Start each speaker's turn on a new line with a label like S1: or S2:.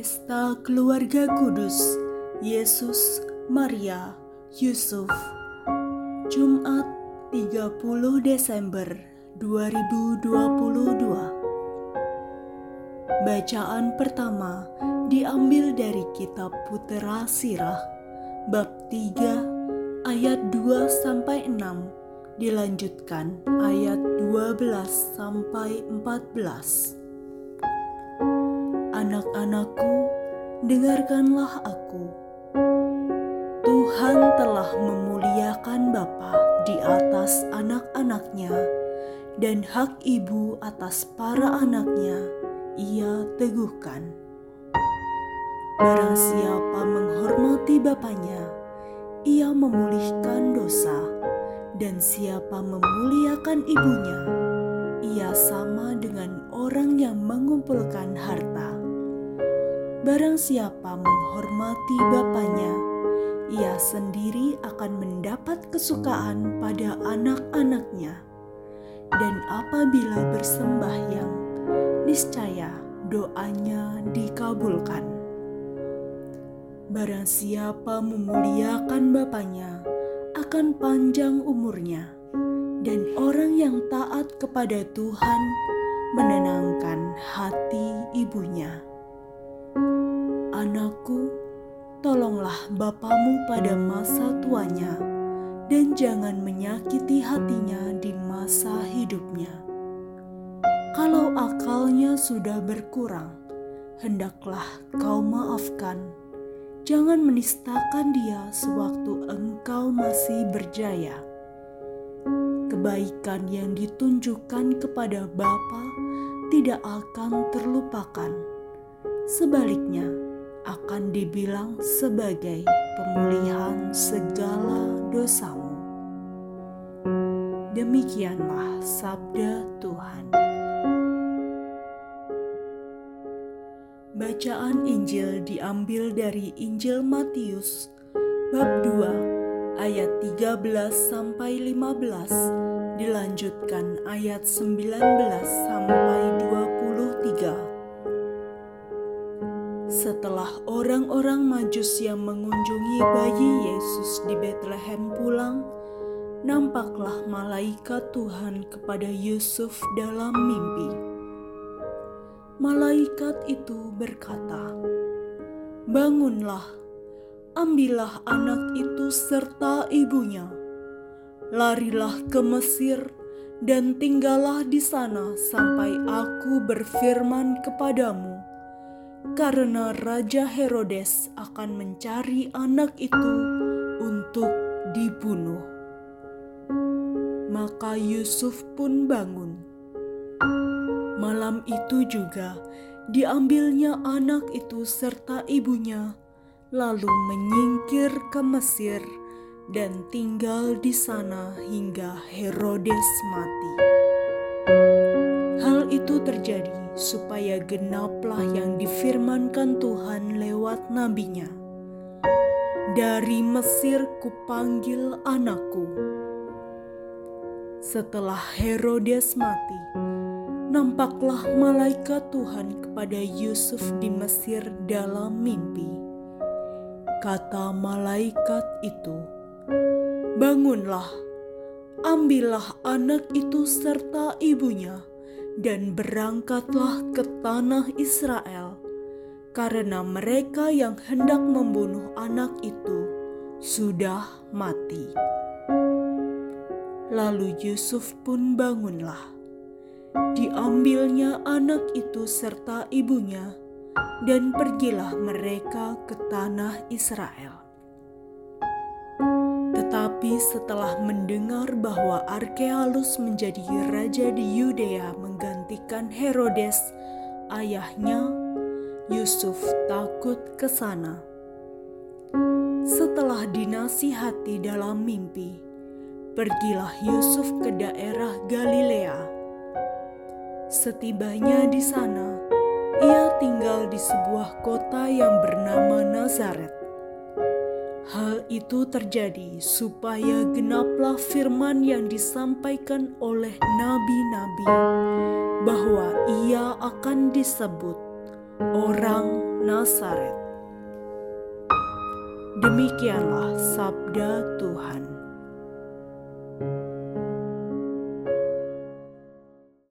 S1: Pesta Keluarga Kudus Yesus, Maria, Yusuf. Jumat 30 Desember 2022 Bacaan pertama diambil dari kitab Putera Sirah bab 3 ayat 2 sampai 6 dilanjutkan ayat 12 sampai 14 Anak-anakku, dengarkanlah aku. Tuhan telah memuliakan Bapa di atas anak-anaknya dan hak ibu atas para anaknya ia teguhkan. Barang siapa menghormati bapaknya, ia memulihkan dosa, dan siapa memuliakan ibunya, ia sama dengan orang yang mengumpulkan harta. Barang siapa menghormati bapaknya, ia sendiri akan mendapat kesukaan pada anak-anaknya. Dan apabila bersembahyang, niscaya doanya dikabulkan. Barang siapa memuliakan bapaknya, akan panjang umurnya, dan orang yang taat kepada Tuhan menenangkan hati ibunya. Anakku, tolonglah bapamu pada masa tuanya, dan jangan menyakiti hatinya di masa hidupnya. Kalau akalnya sudah berkurang, hendaklah kau maafkan. Jangan menistakan dia sewaktu engkau masih berjaya. Kebaikan yang ditunjukkan kepada Bapa tidak akan terlupakan. Sebaliknya, akan dibilang sebagai pemulihan segala dosamu. Demikianlah sabda Tuhan. Bacaan Injil diambil dari Injil Matius bab 2 ayat 13 sampai 15 dilanjutkan ayat 19 sampai 23. Setelah orang-orang Majus yang mengunjungi bayi Yesus di Bethlehem pulang, nampaklah malaikat Tuhan kepada Yusuf dalam mimpi. Malaikat itu berkata, "Bangunlah, ambillah anak itu serta ibunya, larilah ke Mesir." dan tinggallah di sana sampai aku berfirman kepadamu karena Raja Herodes akan mencari anak itu untuk dibunuh. Maka Yusuf pun bangun. Malam itu juga diambilnya anak itu serta ibunya, lalu menyingkir ke Mesir dan tinggal di sana hingga Herodes mati. Hal itu terjadi supaya genaplah yang difirmankan Tuhan lewat nabinya. Dari Mesir kupanggil anakku. Setelah Herodes mati, nampaklah malaikat Tuhan kepada Yusuf di Mesir dalam mimpi. Kata malaikat itu, "Bangunlah, ambillah anak itu serta ibunya." Dan berangkatlah ke tanah Israel, karena mereka yang hendak membunuh anak itu sudah mati. Lalu Yusuf pun bangunlah. Diambilnya anak itu serta ibunya, dan pergilah mereka ke tanah Israel. Tetapi setelah mendengar bahwa Arkealus menjadi raja di Yudea menggantikan Herodes, ayahnya, Yusuf takut ke sana. Setelah dinasihati dalam mimpi, pergilah Yusuf ke daerah Galilea. Setibanya di sana, ia tinggal di sebuah kota yang bernama Nazaret Itu terjadi supaya genaplah firman yang disampaikan oleh nabi-nabi bahwa ia akan disebut orang Nazaret. Demikianlah sabda Tuhan.